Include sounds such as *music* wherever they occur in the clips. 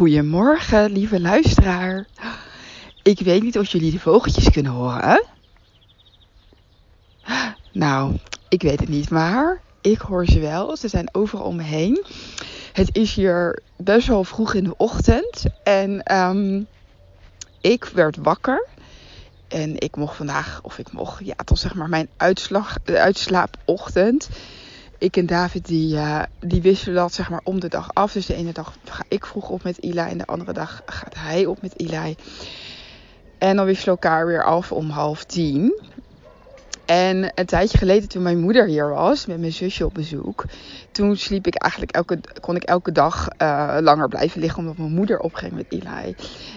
Goedemorgen, lieve luisteraar. Ik weet niet of jullie de vogeltjes kunnen horen. Nou, ik weet het niet, maar ik hoor ze wel. Ze zijn overal om me heen. Het is hier best wel vroeg in de ochtend en um, ik werd wakker. En ik mocht vandaag, of ik mocht, ja, het zeg maar mijn uitslag, uitslaapochtend ik en David die, uh, die wisselen dat zeg maar om de dag af. Dus de ene dag ga ik vroeg op met Eli en de andere dag gaat hij op met Eli. En dan wisselen we elkaar weer af om half tien. En een tijdje geleden toen mijn moeder hier was met mijn zusje op bezoek. Toen sliep ik eigenlijk elke, kon ik elke dag uh, langer blijven liggen omdat mijn moeder opging met Eli.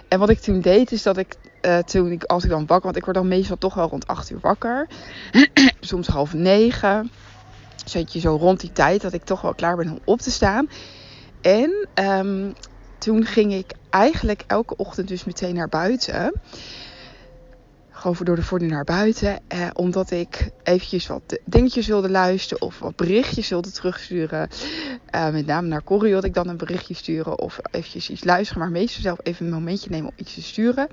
En wat ik toen deed is dat ik uh, toen ik, als ik dan wakker, want ik word dan meestal toch wel rond 8 uur wakker. *clears throat* Soms half negen zat je zo rond die tijd dat ik toch wel klaar ben om op te staan. En um, toen ging ik eigenlijk elke ochtend dus meteen naar buiten. Gewoon door de voordeur naar buiten. Eh, omdat ik eventjes wat dingetjes wilde luisteren. Of wat berichtjes wilde terugsturen. Uh, met name naar Corrie wilde ik dan een berichtje sturen. Of eventjes iets luisteren. Maar meestal zelf even een momentje nemen om iets te sturen.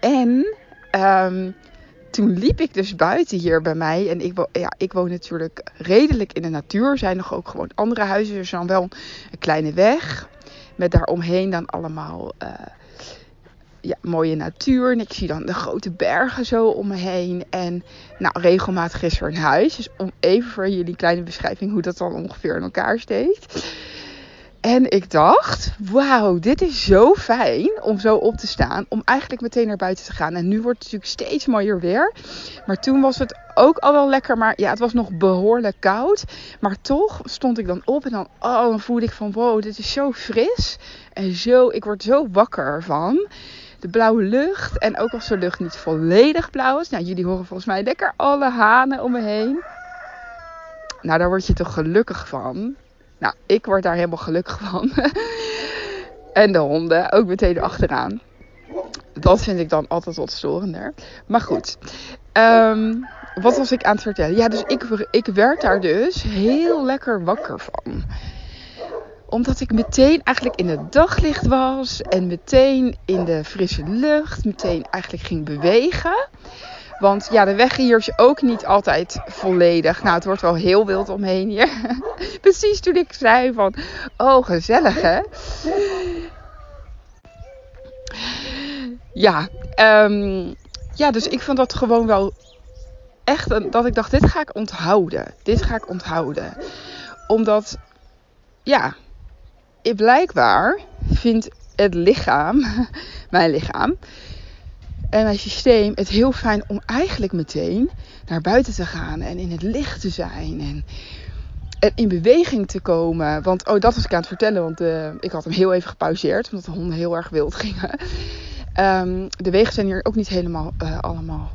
En um, toen liep ik dus buiten hier bij mij. En ik, ja, ik woon natuurlijk redelijk in de natuur. Er zijn nog ook gewoon andere huizen. Er is dan wel een kleine weg. Met daaromheen dan allemaal uh, ja, mooie natuur. En ik zie dan de grote bergen zo om me heen. En nou, regelmatig is er een huis. Dus om even voor jullie kleine beschrijving hoe dat dan ongeveer in elkaar steekt. En ik dacht, wauw, dit is zo fijn om zo op te staan. Om eigenlijk meteen naar buiten te gaan. En nu wordt het natuurlijk steeds mooier weer. Maar toen was het ook al wel lekker. Maar ja, het was nog behoorlijk koud. Maar toch stond ik dan op. En dan, oh, voelde ik van, wow, dit is zo fris. En zo, ik word zo wakker ervan. De blauwe lucht. En ook als de lucht niet volledig blauw is. Nou, jullie horen volgens mij lekker alle hanen om me heen. Nou, daar word je toch gelukkig van. Nou, ik word daar helemaal gelukkig van. *laughs* en de honden ook meteen achteraan. Dat vind ik dan altijd wat storender. Maar goed. Um, wat was ik aan het vertellen? Ja, dus ik, ik werd daar dus heel lekker wakker van. Omdat ik meteen eigenlijk in het daglicht was. En meteen in de frisse lucht. Meteen eigenlijk ging bewegen. Want ja, de weg hier is ook niet altijd volledig. Nou, het wordt wel heel wild omheen hier. *laughs* Precies toen ik zei van, oh gezellig hè. Ja, um, ja, dus ik vond dat gewoon wel echt dat ik dacht, dit ga ik onthouden. Dit ga ik onthouden. Omdat, ja, ik blijkbaar vindt het lichaam, *laughs* mijn lichaam, en mijn systeem het heel fijn om eigenlijk meteen naar buiten te gaan en in het licht te zijn en, en in beweging te komen. Want, oh, dat was ik aan het vertellen, want uh, ik had hem heel even gepauzeerd, omdat de honden heel erg wild *laughs* gingen. Um, de wegen zijn hier ook niet helemaal uh, allemaal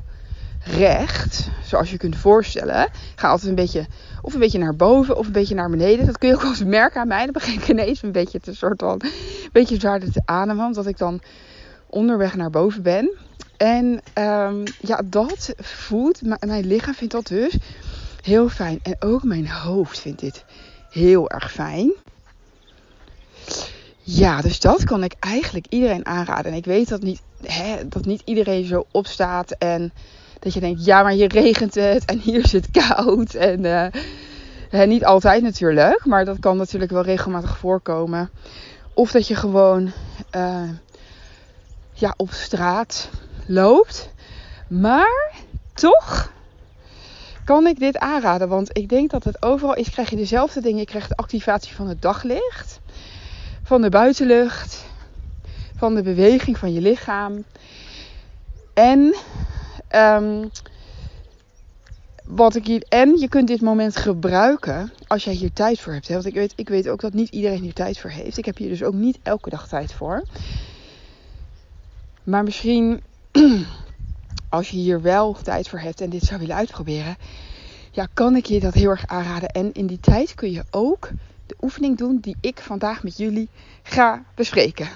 recht, zoals je kunt voorstellen. Ga altijd een beetje, of een beetje naar boven of een beetje naar beneden. Dat kun je ook wel eens merken aan mij. Dan begin ik ineens een beetje te soort van, een beetje zwaarder te ademen, omdat ik dan onderweg naar boven ben. En um, ja, dat voelt, mijn lichaam vindt dat dus heel fijn. En ook mijn hoofd vindt dit heel erg fijn. Ja, dus dat kan ik eigenlijk iedereen aanraden. En ik weet dat niet, hè, dat niet iedereen zo opstaat en dat je denkt, ja, maar hier regent het en hier is het koud. En uh, hè, niet altijd natuurlijk, maar dat kan natuurlijk wel regelmatig voorkomen. Of dat je gewoon uh, ja, op straat loopt. Maar toch kan ik dit aanraden. Want ik denk dat het overal is. Krijg je dezelfde dingen. Je krijgt de activatie van het daglicht. Van de buitenlucht. Van de beweging van je lichaam. En um, wat ik hier. En je kunt dit moment gebruiken als jij hier tijd voor hebt. Hè? Want ik weet, ik weet ook dat niet iedereen hier tijd voor heeft. Ik heb hier dus ook niet elke dag tijd voor. Maar misschien *clears throat* als je hier wel tijd voor hebt en dit zou willen uitproberen, ja, kan ik je dat heel erg aanraden. En in die tijd kun je ook de oefening doen die ik vandaag met jullie ga bespreken.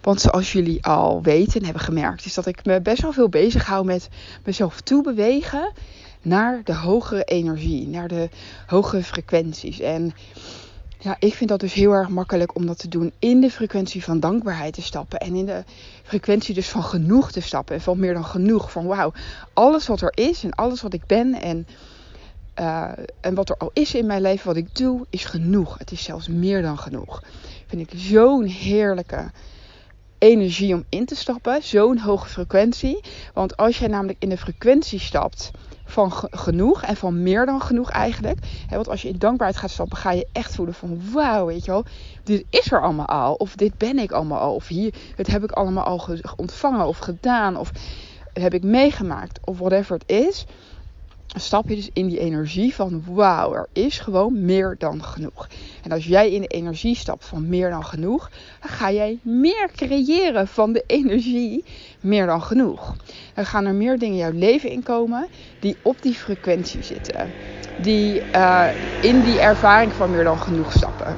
Want zoals jullie al weten en hebben gemerkt, is dat ik me best wel veel bezig hou met mezelf toebewegen naar de hogere energie, naar de hogere frequenties. En ja, ik vind dat dus heel erg makkelijk om dat te doen in de frequentie van dankbaarheid te stappen. En in de frequentie dus van genoeg te stappen. En van meer dan genoeg. Van wauw, alles wat er is en alles wat ik ben en, uh, en wat er al is in mijn leven, wat ik doe, is genoeg. Het is zelfs meer dan genoeg. Vind ik zo'n heerlijke energie om in te stappen. Zo'n hoge frequentie. Want als jij namelijk in de frequentie stapt van genoeg en van meer dan genoeg eigenlijk. want als je in dankbaarheid gaat stappen, ga je echt voelen van wauw, weet je wel, dit is er allemaal al. Of dit ben ik allemaal al. Of hier, het heb ik allemaal al ontvangen of gedaan. Of heb ik meegemaakt. Of whatever het is stap je dus in die energie van wauw, er is gewoon meer dan genoeg. En als jij in de energie stapt van meer dan genoeg, dan ga jij meer creëren van de energie meer dan genoeg. Dan gaan er meer dingen jouw leven inkomen die op die frequentie zitten. Die uh, in die ervaring van meer dan genoeg stappen.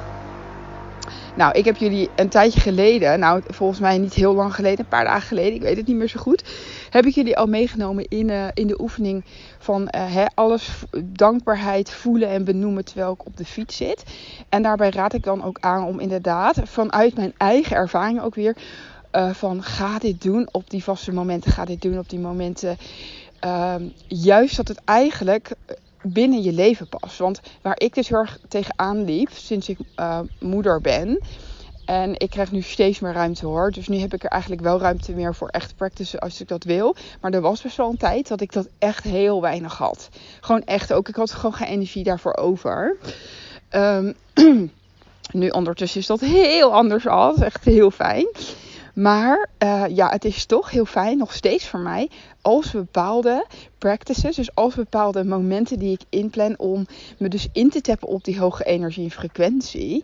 Nou, ik heb jullie een tijdje geleden, nou volgens mij niet heel lang geleden, een paar dagen geleden, ik weet het niet meer zo goed, heb ik jullie al meegenomen in, uh, in de oefening van hè, alles dankbaarheid voelen en benoemen terwijl ik op de fiets zit. En daarbij raad ik dan ook aan om inderdaad vanuit mijn eigen ervaring ook weer uh, van ga dit doen op die vaste momenten, ga dit doen op die momenten. Ehm, juist dat het eigenlijk binnen je leven past. Want waar ik dus heel erg tegenaan liep sinds ik moeder ben. En ik krijg nu steeds meer ruimte hoor. Dus nu heb ik er eigenlijk wel ruimte meer voor echt practice als ik dat wil. Maar er was best wel een tijd dat ik dat echt heel weinig had. Gewoon echt ook. Ik had gewoon geen energie daarvoor over. Um, *clears throat* nu ondertussen is dat heel anders al. Echt heel fijn. Maar uh, ja, het is toch heel fijn, nog steeds voor mij, als bepaalde practices, dus als bepaalde momenten die ik inplan om me dus in te tappen op die hoge energie en frequentie,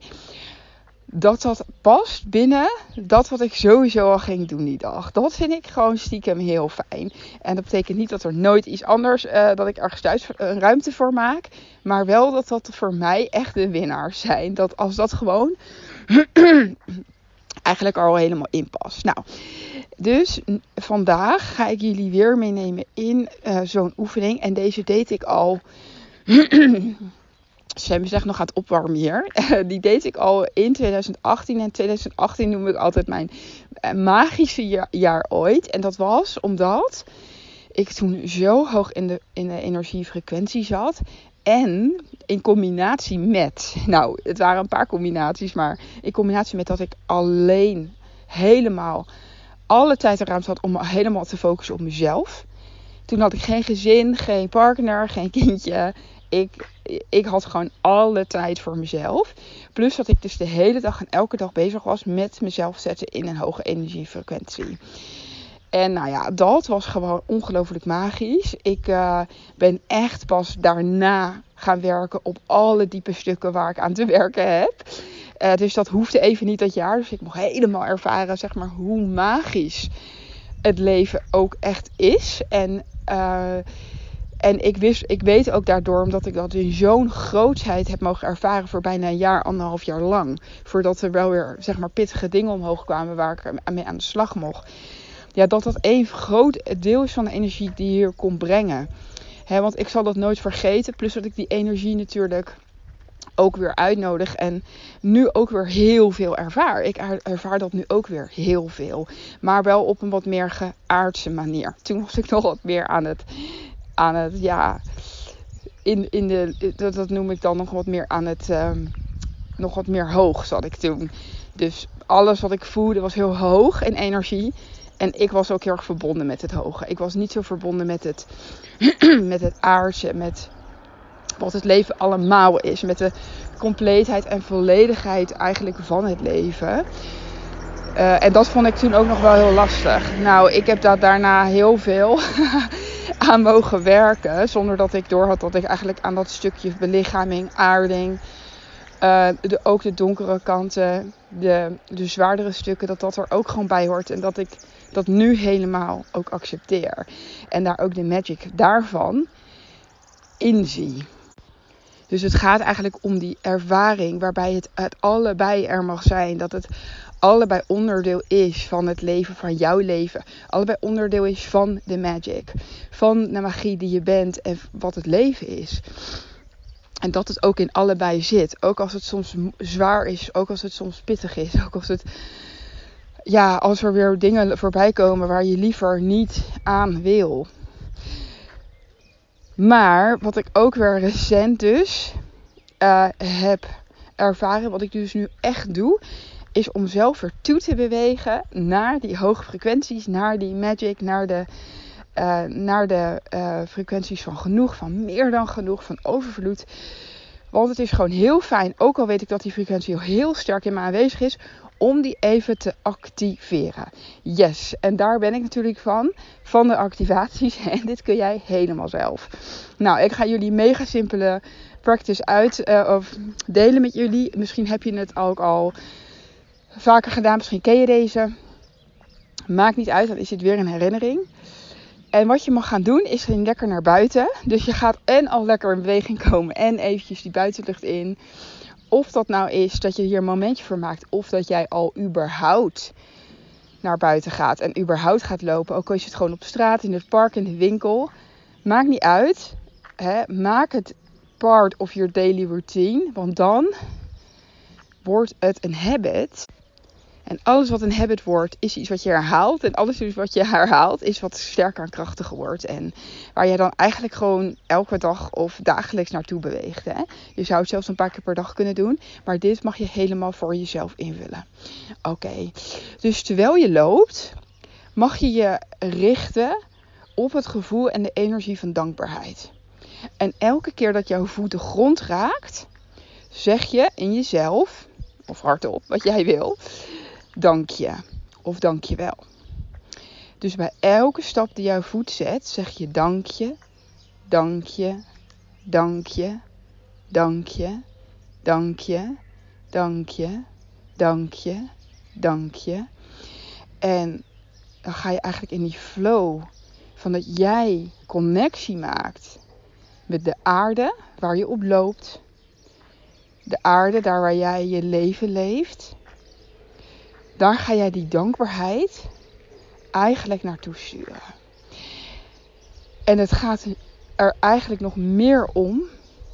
dat dat past binnen dat wat ik sowieso al ging doen die dag. Dat vind ik gewoon stiekem heel fijn. En dat betekent niet dat er nooit iets anders, uh, dat ik ergens thuis een ruimte voor maak. Maar wel dat dat voor mij echt de winnaars zijn. Dat als dat gewoon *clears throat* eigenlijk al helemaal in past. Nou, dus vandaag ga ik jullie weer meenemen in uh, zo'n oefening. En deze deed ik al. *clears throat* Zegt nog gaat opwarmen hier. *laughs* Die deed ik al in 2018. En 2018 noem ik altijd mijn eh, magische jaar, jaar ooit. En dat was omdat ik toen zo hoog in de, in de energiefrequentie zat. En in combinatie met, nou, het waren een paar combinaties, maar in combinatie met dat ik alleen helemaal alle tijd en ruimte had om helemaal te focussen op mezelf. Toen had ik geen gezin, geen partner, geen kindje. Ik, ik had gewoon alle tijd voor mezelf. Plus dat ik dus de hele dag en elke dag bezig was met mezelf zetten in een hoge energiefrequentie. En nou ja, dat was gewoon ongelooflijk magisch. Ik uh, ben echt pas daarna gaan werken op alle diepe stukken waar ik aan te werken heb. Uh, dus dat hoefde even niet dat jaar. Dus ik mocht helemaal ervaren, zeg maar, hoe magisch het leven ook echt is. En, uh, en ik, wist, ik weet ook daardoor, omdat ik dat in zo'n grootheid heb mogen ervaren voor bijna een jaar, anderhalf jaar lang. Voordat er wel weer, zeg maar, pittige dingen omhoog kwamen waar ik mee aan de slag mocht ja, dat dat een groot deel is van de energie die hier kon brengen. Want ik zal dat nooit vergeten. Plus dat ik die energie natuurlijk ook weer uitnodig. En nu ook weer heel veel ervaar. Ik ervaar dat nu ook weer heel veel. Maar wel op een wat meer geaardse manier. Toen was ik *laughs* nog wat meer aan het. Aan het ja. In, in de, dat, dat noem ik dan nog wat meer aan het. Um, nog wat meer hoog zat ik toen. Dus alles wat ik voelde was heel hoog in energie. En ik was ook heel erg verbonden met het hoge. Ik was niet zo verbonden met het, *clears throat* met het aardse, met wat het leven allemaal is. Met de compleetheid en volledigheid eigenlijk van het leven. Uh, en dat vond ik toen ook nog wel heel lastig. Nou, ik heb dat daarna heel veel *laughs* *laughs* aan mogen werken. Zonder dat ik door had dat ik eigenlijk aan dat stukje belichaming, aarding. De, ook de donkere kanten, de, de zwaardere stukken, dat dat er ook gewoon bij hoort. En dat ik dat nu helemaal ook accepteer. En daar ook de magic daarvan inzie. Dus het gaat eigenlijk om die ervaring waarbij het, het allebei er mag zijn. Dat het allebei onderdeel is van het leven, van jouw leven. Allebei onderdeel is van de magic. Van de magie die je bent en wat het leven is. En dat het ook in allebei zit. Ook als het soms zwaar is, ook als het soms pittig is, *laughs* ook als het. Ja, als er weer dingen voorbij komen waar je liever niet aan wil. Maar wat ik ook weer recent dus uh, heb ervaren, wat ik dus nu echt doe, is om zelf weer toe te bewegen naar die hoge frequenties, naar die magic, naar de, uh, naar de uh, frequenties van genoeg, van meer dan genoeg, van overvloed. Want het is gewoon heel fijn, ook al weet ik dat die frequentie heel sterk in me aanwezig is, om die even te activeren. Yes, en daar ben ik natuurlijk van, van de activaties. *laughs* En dit kun jij helemaal zelf. Nou, ik ga jullie mega simpele practice uit uh, of delen met jullie. Misschien heb je het ook al vaker gedaan, misschien ken je deze. Maakt niet uit, dan is dit weer een herinnering. En wat je mag gaan doen is gewoon lekker naar buiten. Dus je gaat en al lekker in beweging komen en eventjes die buitenlucht in. Of dat nou is dat je hier een momentje voor maakt. Of dat jij al überhaupt naar buiten gaat. En überhaupt gaat lopen. Ook al is het gewoon op straat, in het park, in de winkel. Maakt niet uit. Hè? Maak het part of your daily routine. Want dan wordt het een habit. En alles wat een habit wordt, is iets wat je herhaalt. En alles wat je herhaalt, is wat sterker en krachtiger wordt. En waar je dan eigenlijk gewoon elke dag of dagelijks naartoe beweegt. Hè? Je zou het zelfs een paar keer per dag kunnen doen. Maar dit mag je helemaal voor jezelf invullen. Oké, dus terwijl je loopt, mag je je richten op het gevoel en de energie van dankbaarheid. En elke keer dat jouw voet de grond raakt, zeg je in jezelf, of hardop, wat jij wil dank je of dank je wel. Dus bij elke stap die jouw voet zet, zeg je dank je, dank je, dank je, dank je, dank je, dank je. En dan ga je eigenlijk in die flow van dat jij connectie maakt met de aarde waar je op loopt. De aarde daar waar jij je leven leeft daar ga jij die dankbaarheid eigenlijk naartoe sturen. En het gaat er eigenlijk nog meer om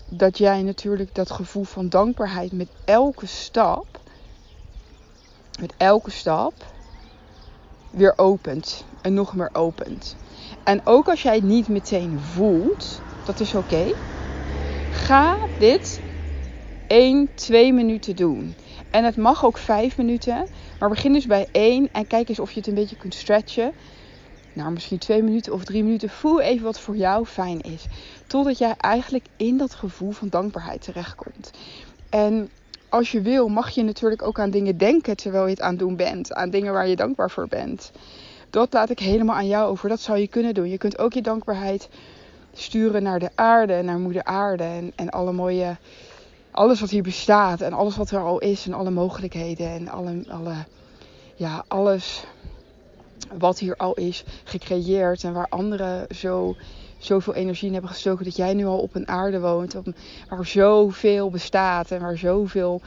dat jij natuurlijk dat gevoel van dankbaarheid met elke stap, met elke stap, weer opent en nog meer opent. En ook als jij het niet meteen voelt, dat is oké. Ga dit 1, 2 minuten doen. En het mag ook 5 minuten. Maar begin dus bij 1 en kijk eens of je het een beetje kunt stretchen. Nou, misschien 2 minuten of 3 minuten. Voel even wat voor jou fijn is. Totdat jij eigenlijk in dat gevoel van dankbaarheid terechtkomt. En als je wil, mag je natuurlijk ook aan dingen denken terwijl je het aan het doen bent. Aan dingen waar je dankbaar voor bent. Dat laat ik helemaal aan jou over. Dat zou je kunnen doen. Je kunt ook je dankbaarheid sturen naar de aarde, naar moeder aarde. En, en alle mooie alles wat hier bestaat en alles wat er al is en alle mogelijkheden en alle, alle, ja, alles wat hier al is gecreëerd en waar anderen zo, zoveel energie in hebben gestoken dat jij nu al op een aarde woont op, waar zoveel bestaat en waar zoveel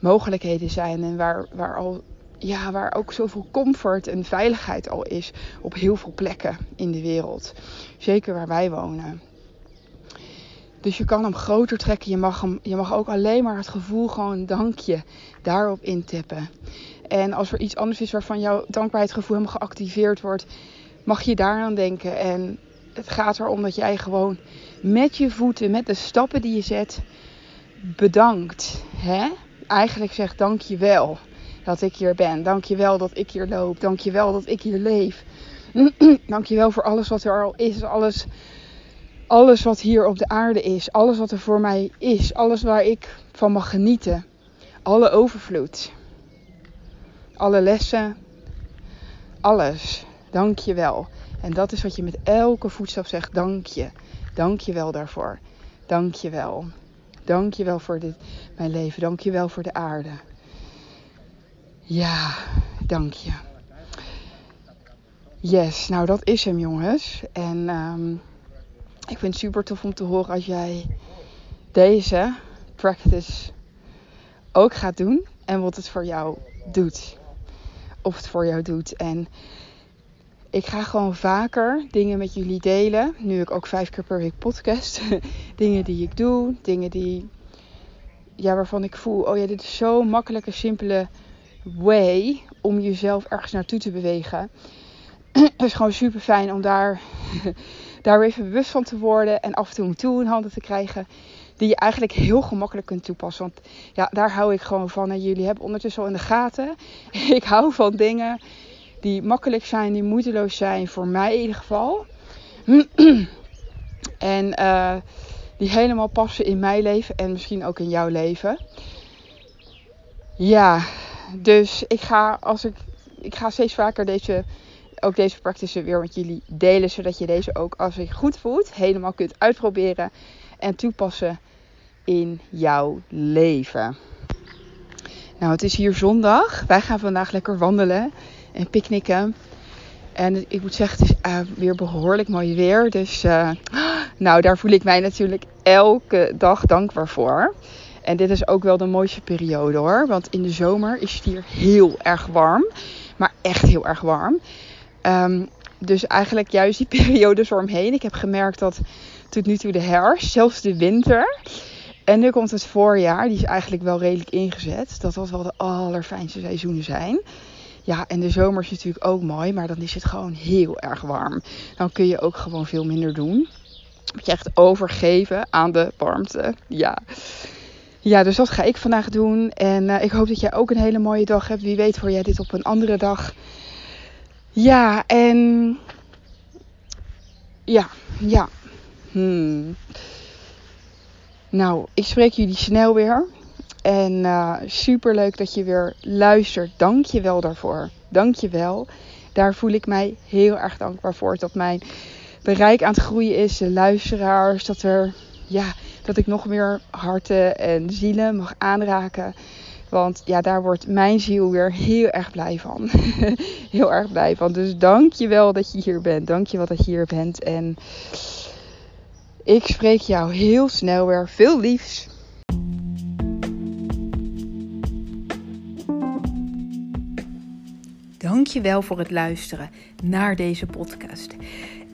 mogelijkheden zijn en waar, waar, al, ja, waar ook zoveel comfort en veiligheid al is op heel veel plekken in de wereld. Zeker waar wij wonen. Dus je kan hem groter trekken. Je mag, hem, je mag ook alleen maar het gevoel gewoon dankje daarop intippen. En als er iets anders is waarvan jouw dankbaarheidsgevoel helemaal geactiveerd wordt, mag je daaraan denken. En het gaat erom dat jij gewoon met je voeten, met de stappen die je zet, bedankt. Hè? Eigenlijk zegt dank je wel dat ik hier ben. Dank je wel dat ik hier loop. Dank je wel dat ik hier leef. *clears throat* dank je wel voor alles wat er al is. Alles alles wat hier op de aarde is, alles wat er voor mij is, alles waar ik van mag genieten, alle overvloed, alle lessen, alles. Dank je wel. En dat is wat je met elke voetstap zegt. Dank je. Dank je wel daarvoor. Dank je wel. Dank je wel voor dit, mijn leven. Dank je wel voor de aarde. Ja, dank je. Yes, nou dat is hem jongens. En um, ik vind het super tof om te horen als jij deze practice ook gaat doen. En wat het voor jou doet. Of het voor jou doet. En ik ga gewoon vaker dingen met jullie delen. Nu ik ook vijf keer per week podcast. *laughs* dingen die ik doe. Dingen die. Ja, waarvan ik voel. Oh ja, dit is zo'n makkelijke, simpele way om jezelf ergens naartoe te bewegen. *clears throat* het is gewoon super fijn om daar, *laughs* daar weer even bewust van te worden. En af en toe een in handen te krijgen. Die je eigenlijk heel gemakkelijk kunt toepassen. Want ja, daar hou ik gewoon van. En jullie hebben ondertussen al in de gaten. *laughs* ik hou van dingen die makkelijk zijn, die moeiteloos zijn. Voor mij in ieder geval. *clears throat* en uh, die helemaal passen in mijn leven. En misschien ook in jouw leven. Ja, dus ik ga, als ik, ik ga steeds vaker deze, ook deze practice weer met jullie delen. Zodat je deze ook als je goed voelt helemaal kunt uitproberen en toepassen in jouw leven. Nou, het is hier zondag. Wij gaan vandaag lekker wandelen en picknicken. En ik moet zeggen, het is uh, weer behoorlijk mooi weer. Dus uh, *gasps* nou, daar voel ik mij natuurlijk elke dag dankbaar voor. En dit is ook wel de mooiste periode hoor. Want in de zomer is het hier heel erg warm. Maar echt heel erg warm. Um, dus eigenlijk juist die *laughs* periodes eromheen. Ik heb gemerkt dat tot nu toe de herfst, zelfs de winter. En nu komt het voorjaar. Die is eigenlijk wel redelijk ingezet. Dat dat wel de allerfijnste seizoenen zijn. Ja, en de zomer is natuurlijk ook mooi. Maar dan is het gewoon heel erg warm. Dan kun je ook gewoon veel minder doen. Moet je echt overgeven aan de warmte. Ja. Ja, dus dat ga ik vandaag doen. En uh, ik hoop dat jij ook een hele mooie dag hebt. Wie weet hoor jij dit op een andere dag. Ja, en... Ja, ja. Hmm. Nou, ik spreek jullie snel weer. En uh, super leuk dat je weer luistert. Dank je wel daarvoor. Dank je wel. Daar voel ik mij heel erg dankbaar voor. Dat mijn bereik aan het groeien is. De luisteraars. Dat er, ja, dat ik nog meer harten en zielen mag aanraken. Want ja, daar wordt mijn ziel weer heel erg blij van. *laughs* heel erg blij van. Dus dank je wel dat je hier bent. Dank je wel dat je hier bent. En ik spreek jou heel snel weer. Veel liefs. Dank je wel voor het luisteren naar deze podcast.